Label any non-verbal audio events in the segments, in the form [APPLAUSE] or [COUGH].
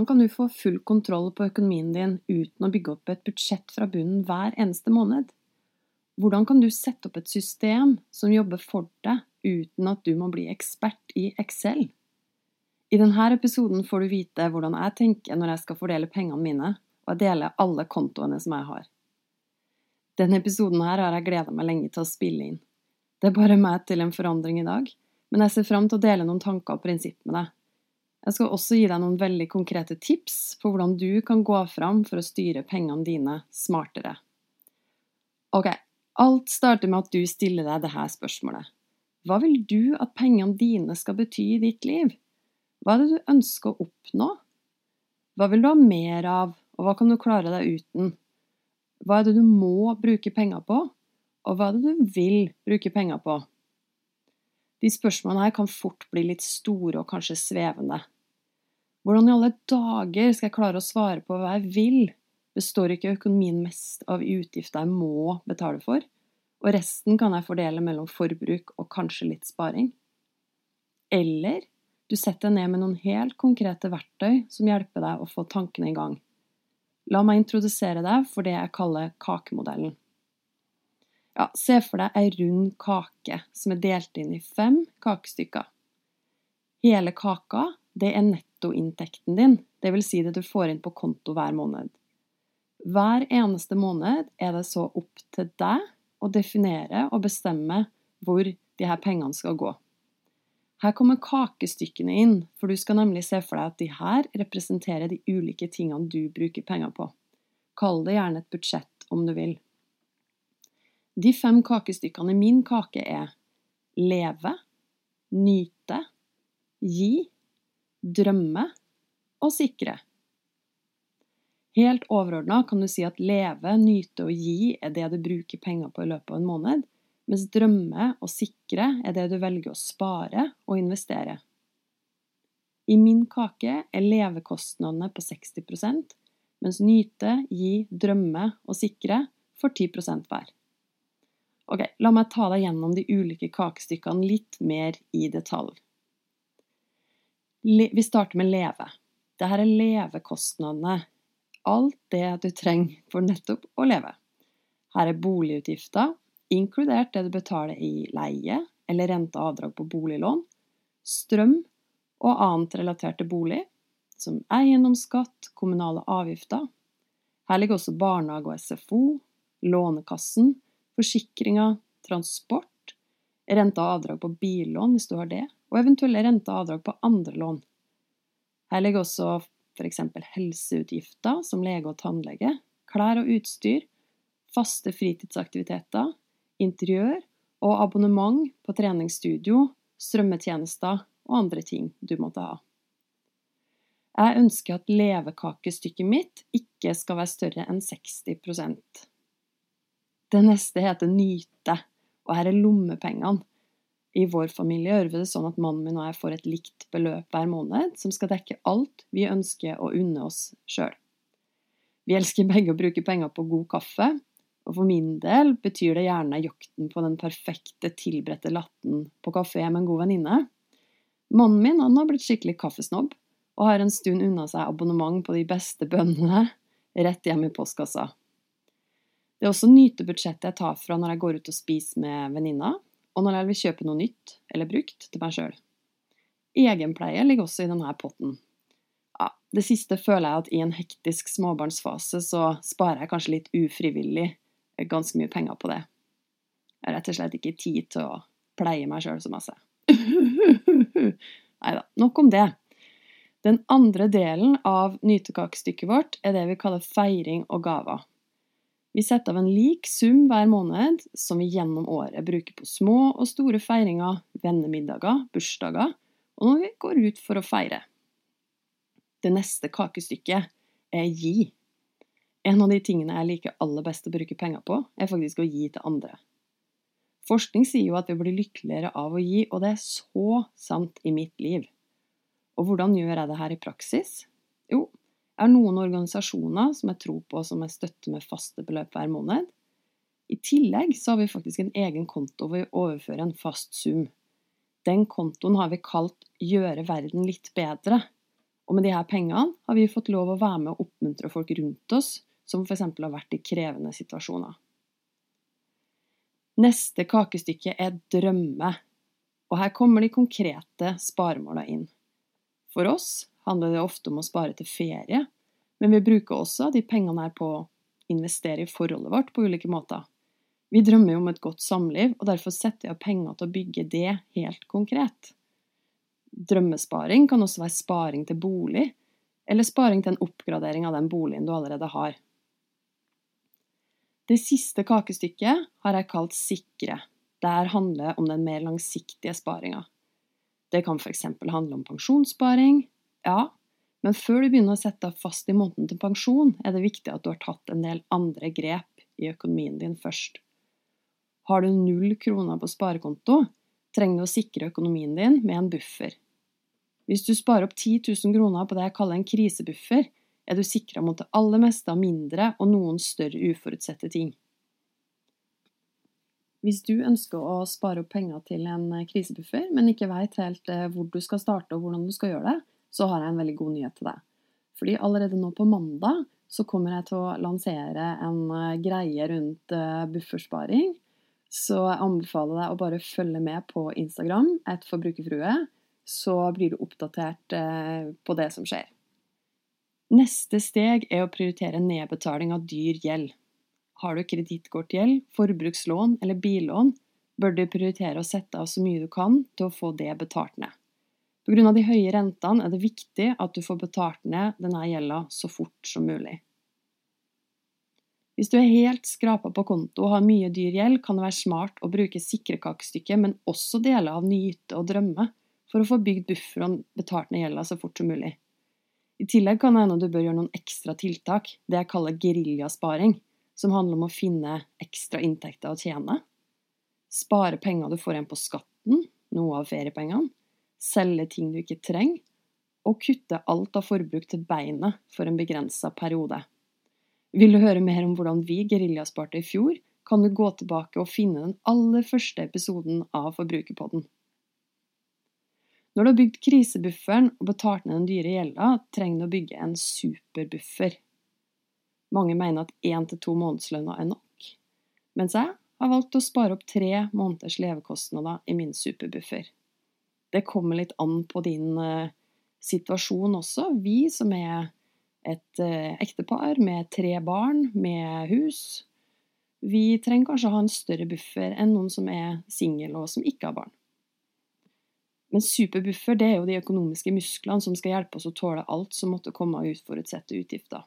Hvordan kan du få full kontroll på økonomien din uten å bygge opp et budsjett fra bunnen hver eneste måned? Hvordan kan du sette opp et system som jobber for deg uten at du må bli ekspert i Excel? I denne episoden får du vite hvordan jeg tenker når jeg skal fordele pengene mine, og jeg deler alle kontoene som jeg har. Denne episoden her har jeg gleda meg lenge til å spille inn. Det er bare meg til en forandring i dag, men jeg ser fram til å dele noen tanker og prinsipper med deg jeg skal også gi deg noen veldig konkrete tips på hvordan du kan gå fram for å styre pengene dine smartere. Ok, alt starter med at du stiller deg dette spørsmålet. Hva vil du at pengene dine skal bety i ditt liv? Hva er det du ønsker å oppnå? Hva vil du ha mer av, og hva kan du klare deg uten? Hva er det du må bruke penger på, og hva er det du vil bruke penger på? De spørsmålene her kan fort bli litt store og kanskje svevende. Hvordan i alle dager skal jeg klare å svare på hva jeg vil? Består ikke økonomien mest av utgifter jeg må betale for, og resten kan jeg fordele mellom forbruk og kanskje litt sparing? Eller du setter deg ned med noen helt konkrete verktøy som hjelper deg å få tankene i gang. La meg introdusere deg for det jeg kaller kakemodellen. Ja, se for deg ei rund kake som er delt inn i fem kakestykker. Hele kaka, det er nettoinntekten din, dvs. Si det du får inn på konto hver måned. Hver eneste måned er det så opp til deg å definere og bestemme hvor de her pengene skal gå. Her kommer kakestykkene inn, for du skal nemlig se for deg at de her representerer de ulike tingene du bruker penger på. Kall det gjerne et budsjett om du vil. De fem kakestykkene i min kake er leve, nyte, gi, drømme og sikre. Helt overordna kan du si at leve, nyte og gi er det du bruker penger på i løpet av en måned, mens drømme og sikre er det du velger å spare og investere. I min kake er levekostnadene på 60% mens nyte, gi, drømme og sikre får 10 hver. Ok, la meg ta deg gjennom de ulike kakestykkene litt mer i detalj. Vi starter med leve. Dette er levekostnadene. Alt det du trenger for nettopp å leve. Her er boligutgifter, inkludert det du betaler i leie eller rente og avdrag på boliglån, strøm og annet relatert til bolig, som eiendomsskatt, kommunale avgifter. Her ligger også barnehage og SFO, Lånekassen, forsikringer, transport, rente og avdrag på billån hvis du har det, og eventuelle renter og avdrag på andre lån. Her ligger også f.eks. helseutgifter som lege og tannlege, klær og utstyr, faste fritidsaktiviteter, interiør og abonnement på treningsstudio, strømmetjenester og andre ting du måtte ha. Jeg ønsker at levekakestykket mitt ikke skal være større enn 60% det neste heter nyte, og her er lommepengene. I vår familie gjør vi det sånn at mannen min og jeg får et likt beløp hver måned, som skal dekke alt vi ønsker å unne oss sjøl. Vi elsker begge å bruke penger på god kaffe, og for min del betyr det gjerne jakten på den perfekte, tilberedte latten på kafé med en god venninne. Mannen min han har blitt skikkelig kaffesnobb, og har en stund unna seg abonnement på de beste bønnene rett hjem i postkassa. Det er også nytebudsjettet jeg tar fra når jeg går ut og spiser med venninna, og når jeg vil kjøpe noe nytt eller brukt til meg sjøl. Egenpleie ligger også i denne potten. Ja, det siste føler jeg at i en hektisk småbarnsfase så sparer jeg kanskje litt ufrivillig ganske mye penger på det. Jeg har rett og slett ikke tid til å pleie meg sjøl så masse. [LAUGHS] Nei da, nok om det. Den andre delen av nytekakestykket vårt er det vi kaller feiring og gaver. Vi setter av en lik sum hver måned som vi gjennom året bruker på små og store feiringer, vennemiddager, bursdager og når vi går ut for å feire. Det neste kakestykket er gi. En av de tingene jeg liker aller best å bruke penger på, er faktisk å gi til andre. Forskning sier jo at vi blir lykkeligere av å gi, og det er så sant i mitt liv. Og hvordan gjør jeg det her i praksis? Jo, har noen organisasjoner som jeg tror på som jeg støtter med faste beløp hver måned. I tillegg så har vi faktisk en egen konto hvor vi overfører en fast sum. Den kontoen har vi kalt Gjøre verden litt bedre. Og med de her pengene har vi fått lov å være med og oppmuntre folk rundt oss som f.eks. har vært i krevende situasjoner. Neste kakestykke er drømme, og her kommer de konkrete sparemåla inn. For oss handler det ofte om å spare til ferie, men vi bruker også de pengene her på å investere i forholdet vårt på ulike måter. Vi drømmer jo om et godt samliv, og derfor setter jeg av penger til å bygge det helt konkret. Drømmesparing kan også være sparing til bolig, eller sparing til en oppgradering av den boligen du allerede har. Det siste kakestykket har jeg kalt sikre. Der handler om den mer langsiktige sparinga. Det kan f.eks. handle om pensjonssparing. Ja, men før du begynner å sette deg fast i måneden til pensjon, er det viktig at du har tatt en del andre grep i økonomien din først. Har du null kroner på sparekonto, trenger du å sikre økonomien din med en buffer. Hvis du sparer opp 10 000 kroner på det jeg kaller en krisebuffer, er du sikra mot det aller meste av mindre og noen større uforutsette ting. Hvis du ønsker å spare opp penger til en krisebuffer, men ikke veit helt eh, hvor du skal starte og hvordan du skal gjøre det, så har jeg en veldig god nyhet til deg. Fordi allerede nå på mandag så kommer jeg til å lansere en eh, greie rundt eh, buffersparing så jeg anbefaler deg å bare følge med på Instagram, et forbrukerfrue, så blir du oppdatert eh, på det som skjer. Neste steg er å prioritere nedbetaling av dyr gjeld. Har du kredittkortgjeld, forbrukslån eller billån, bør du prioritere å sette av så mye du kan til å få det betalt ned. Pga. de høye rentene er det viktig at du får betalt ned denne gjelda så fort som mulig. Hvis du er helt skrapa på konto og har mye dyr gjeld, kan det være smart å bruke sikrekakestykket, men også deler av nyte og drømme, for å få bygd buffer og betalt ned gjelda så fort som mulig. I tillegg kan det hende du bør gjøre noen ekstra tiltak, det jeg kaller geriljasparing, som handler om å finne ekstra inntekter å tjene, spare penger du får igjen på skatten, noe av feriepengene, selge ting du ikke trenger, og kutte alt av forbruk til beinet for en begrensa periode. Vil du høre mer om hvordan vi geriljasparte i fjor, kan du gå tilbake og finne den aller første episoden av Forbrukerpodden. Når du har bygd krisebufferen og betalt ned den dyre gjelda, trenger du å bygge en superbuffer. Mange mener at én til to månedslønner er nok, mens jeg har valgt å spare opp tre måneders levekostnader i min superbuffer. Det kommer litt an på din uh, situasjon også. Vi som er et eh, ektepar med tre barn, med hus. Vi trenger kanskje å ha en større buffer enn noen som er singel og som ikke har barn. Men superbuffer det er jo de økonomiske musklene som skal hjelpe oss å tåle alt som måtte komme av uforutsette utgifter.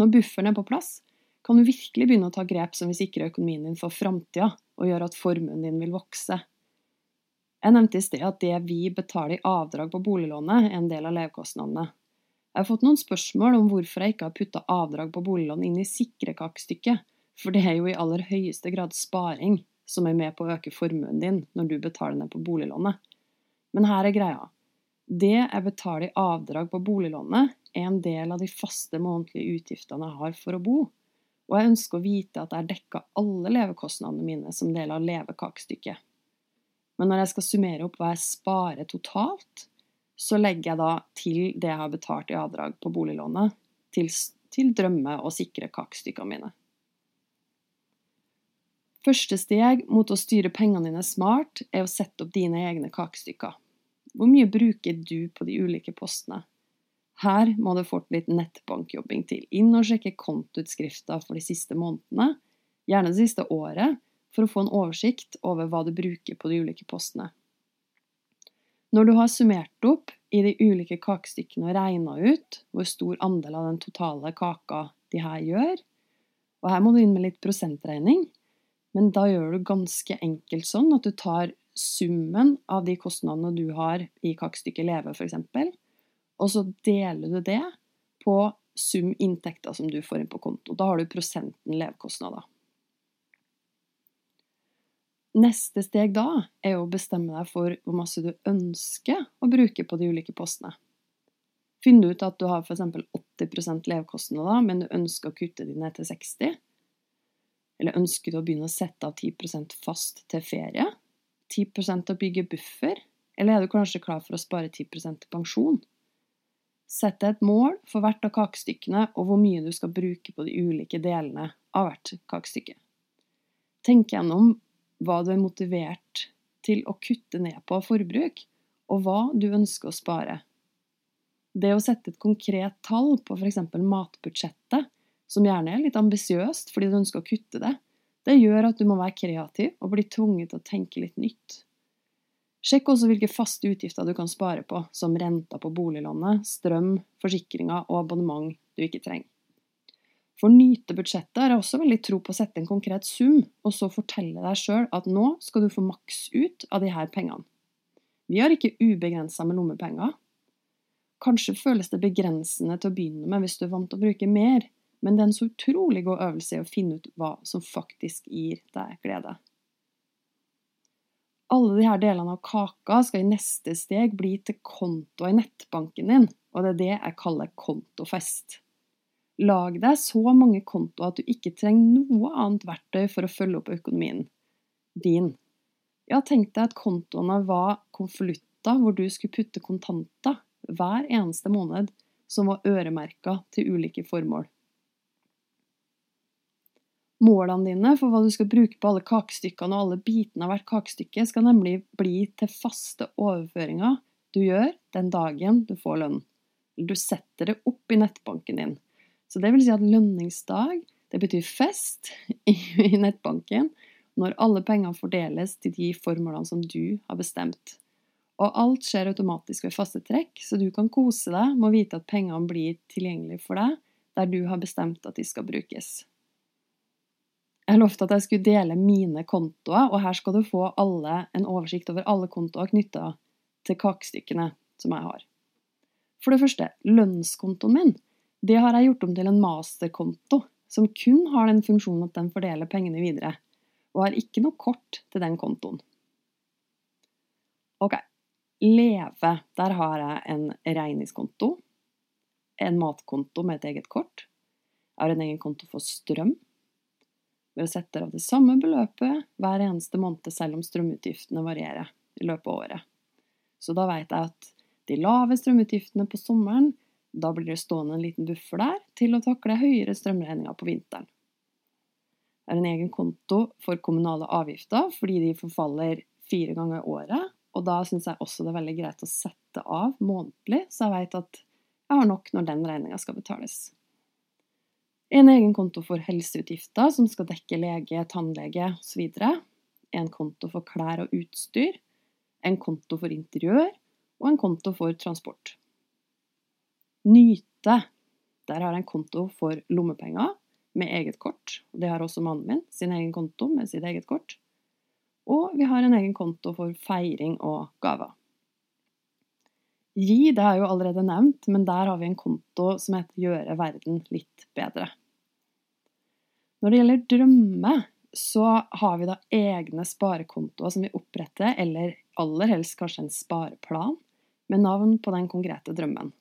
Når bufferen er på plass, kan du virkelig begynne å ta grep som vil sikre økonomien din for framtida og gjøre at formuen din vil vokse. Jeg nevnte i sted at det vi betaler i avdrag på boliglånet, er en del av levekostnadene. Jeg har fått noen spørsmål om hvorfor jeg ikke har putta avdrag på boliglån inn i sikrekakestykket, for det er jo i aller høyeste grad sparing som er med på å øke formuen din når du betaler ned på boliglånet. Men her er greia. Det jeg betaler i avdrag på boliglånet, er en del av de faste månedlige utgiftene jeg har for å bo, og jeg ønsker å vite at jeg dekker alle levekostnadene mine som del av levekakestykket. Men når jeg skal summere opp hva jeg sparer totalt, så legger jeg da til det jeg har betalt i avdrag på boliglånet, til, til drømme- og sikre kakestykkene mine. Første steg mot å styre pengene dine smart er å sette opp dine egne kakestykker. Hvor mye bruker du på de ulike postene? Her må det fort litt nettbankjobbing til. Inn og sjekke kontoutskrifta for de siste månedene, gjerne det siste året, for å få en oversikt over hva du bruker på de ulike postene. Når du har summert opp i de ulike kakestykkene og regna ut hvor stor andel av den totale kaka de her gjør, og her må du inn med litt prosentregning, men da gjør du ganske enkelt sånn at du tar summen av de kostnadene du har i kakestykket Leve, f.eks., og så deler du det på sum inntekter som du får inn på konto. Da har du prosenten levekostnader. Neste steg da er å bestemme deg for hvor masse du ønsker å bruke på de ulike postene. Finner du ut at du har f.eks. 80% levekostnader, men du ønsker å kutte de ned til 60 Eller ønsker du å begynne å sette av 10% fast til ferie? 10 til å bygge buffer? Eller er du kanskje klar for å spare 10 til pensjon? Sett deg et mål for hvert av kakestykkene og hvor mye du skal bruke på de ulike delene av hvert kakestykke. Tenk gjennom hva du er motivert til å kutte ned på av forbruk, og hva du ønsker å spare. Det å sette et konkret tall på f.eks. matbudsjettet, som gjerne er litt ambisiøst fordi du ønsker å kutte det, det gjør at du må være kreativ og bli tvunget til å tenke litt nytt. Sjekk også hvilke faste utgifter du kan spare på, som renta på boliglånet, strøm, forsikringer og abonnement du ikke trenger. For nyte budsjettet har jeg også veldig tro på å sette en konkret sum, og så fortelle deg sjøl at nå skal du få maks ut av de her pengene. Vi har ikke ubegrensa med lommepenger. Kanskje føles det begrensende til å begynne med hvis du er vant til å bruke mer, men det er en så utrolig god øvelse i å finne ut hva som faktisk gir deg glede. Alle disse delene av kaka skal i neste steg bli til kontoer i nettbanken din, og det er det jeg kaller kontofest. Lag deg så mange kontoer at du ikke trenger noe annet verktøy for å følge opp økonomien din. Ja, tenk deg at kontoene var konvolutter hvor du skulle putte kontanter hver eneste måned som var øremerka til ulike formål. Målene dine for hva du skal bruke på alle kakestykkene og alle bitene av hvert kakestykke, skal nemlig bli til faste overføringer du gjør den dagen du får lønn. Du setter det opp i nettbanken din. Så det vil si at lønningsdag, det betyr fest i nettbanken når alle pengene fordeles til de formålene som du har bestemt. Og alt skjer automatisk ved faste trekk, så du kan kose deg med å vite at pengene blir tilgjengelige for deg der du har bestemt at de skal brukes. Jeg lovte at jeg skulle dele mine kontoer, og her skal du få alle, en oversikt over alle kontoer knytta til kakestykkene som jeg har. For det første, lønnskontoen min det har jeg gjort om til en masterkonto, som kun har den funksjonen at den fordeler pengene videre, og har ikke noe kort til den kontoen. Ok, Leve, der har jeg en regningskonto, en matkonto med et eget kort. Jeg har en egen konto for strøm. hvor jeg setter av det samme beløpet hver eneste måned, selv om strømutgiftene varierer i løpet av året. Så da vet jeg at de lave strømutgiftene på sommeren da blir det stående en liten buffer der til å takle høyere strømregninger på vinteren. Det er en egen konto for kommunale avgifter fordi de forfaller fire ganger i året. Og da syns jeg også det er veldig greit å sette av månedlig, så jeg vet at jeg har nok når den regninga skal betales. En egen konto for helseutgifter som skal dekke lege, tannlege osv. En konto for klær og utstyr. En konto for interiør. Og en konto for transport. Nyte. Der har jeg en konto for lommepenger med eget kort. Det har også mannen min, sin egen konto med sitt eget kort. Og vi har en egen konto for feiring og gaver. Gi, det har jeg jo allerede nevnt, men der har vi en konto som heter Gjøre verden litt bedre. Når det gjelder drømme, så har vi da egne sparekontoer som vi oppretter, eller aller helst kanskje en spareplan, med navn på den konkrete drømmen.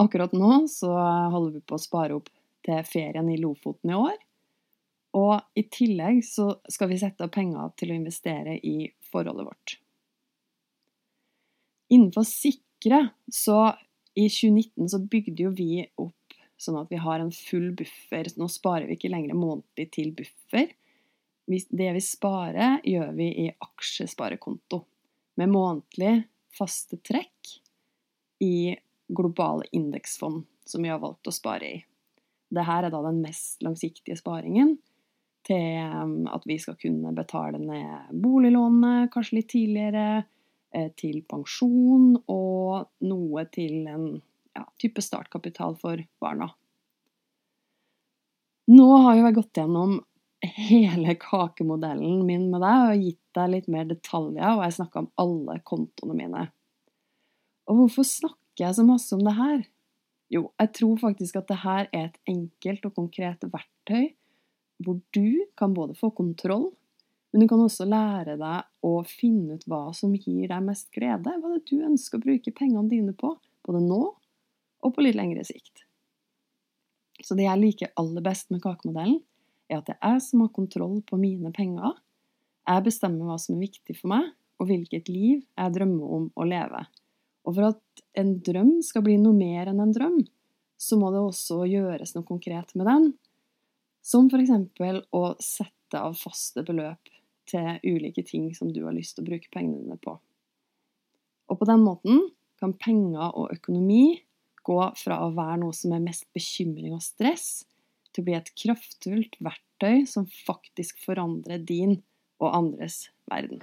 Akkurat nå så holder vi på å spare opp til ferien i Lofoten i år. Og i tillegg så skal vi sette av penger til å investere i forholdet vårt. Innenfor sikre så i 2019 så bygde jo vi opp sånn at vi har en full buffer. Nå sparer vi ikke lenger månedlig til buffer. Det vi sparer, gjør vi i aksjesparekonto. Med månedlig faste trekk i globale indeksfond som vi har valgt å spare i. Dette er da den mest langsiktige sparingen til um, at vi skal kunne betale ned boliglånet kanskje litt tidligere, eh, til pensjon og noe til en ja, type startkapital for barna. Nå har jo jeg gått gjennom hele kakemodellen min med deg og gitt deg litt mer detaljer, og jeg snakka om alle kontoene mine. Og hvorfor snakke snakker jeg så masse om det her? Jo, jeg tror faktisk at det her er et enkelt og konkret verktøy hvor du kan både få kontroll, men du kan også lære deg å finne ut hva som gir deg mest glede. Hva det er du ønsker å bruke pengene dine på, både nå og på litt lengre sikt. Så det jeg liker aller best med kakemodellen, er at det er jeg som har kontroll på mine penger. Jeg bestemmer hva som er viktig for meg, og hvilket liv jeg drømmer om å leve. Og for at en drøm skal bli noe mer enn en drøm, så må det også gjøres noe konkret med den. Som f.eks. å sette av faste beløp til ulike ting som du har lyst til å bruke pengene dine på. Og på den måten kan penger og økonomi gå fra å være noe som er mest bekymring og stress, til å bli et kraftfullt verktøy som faktisk forandrer din og andres verden.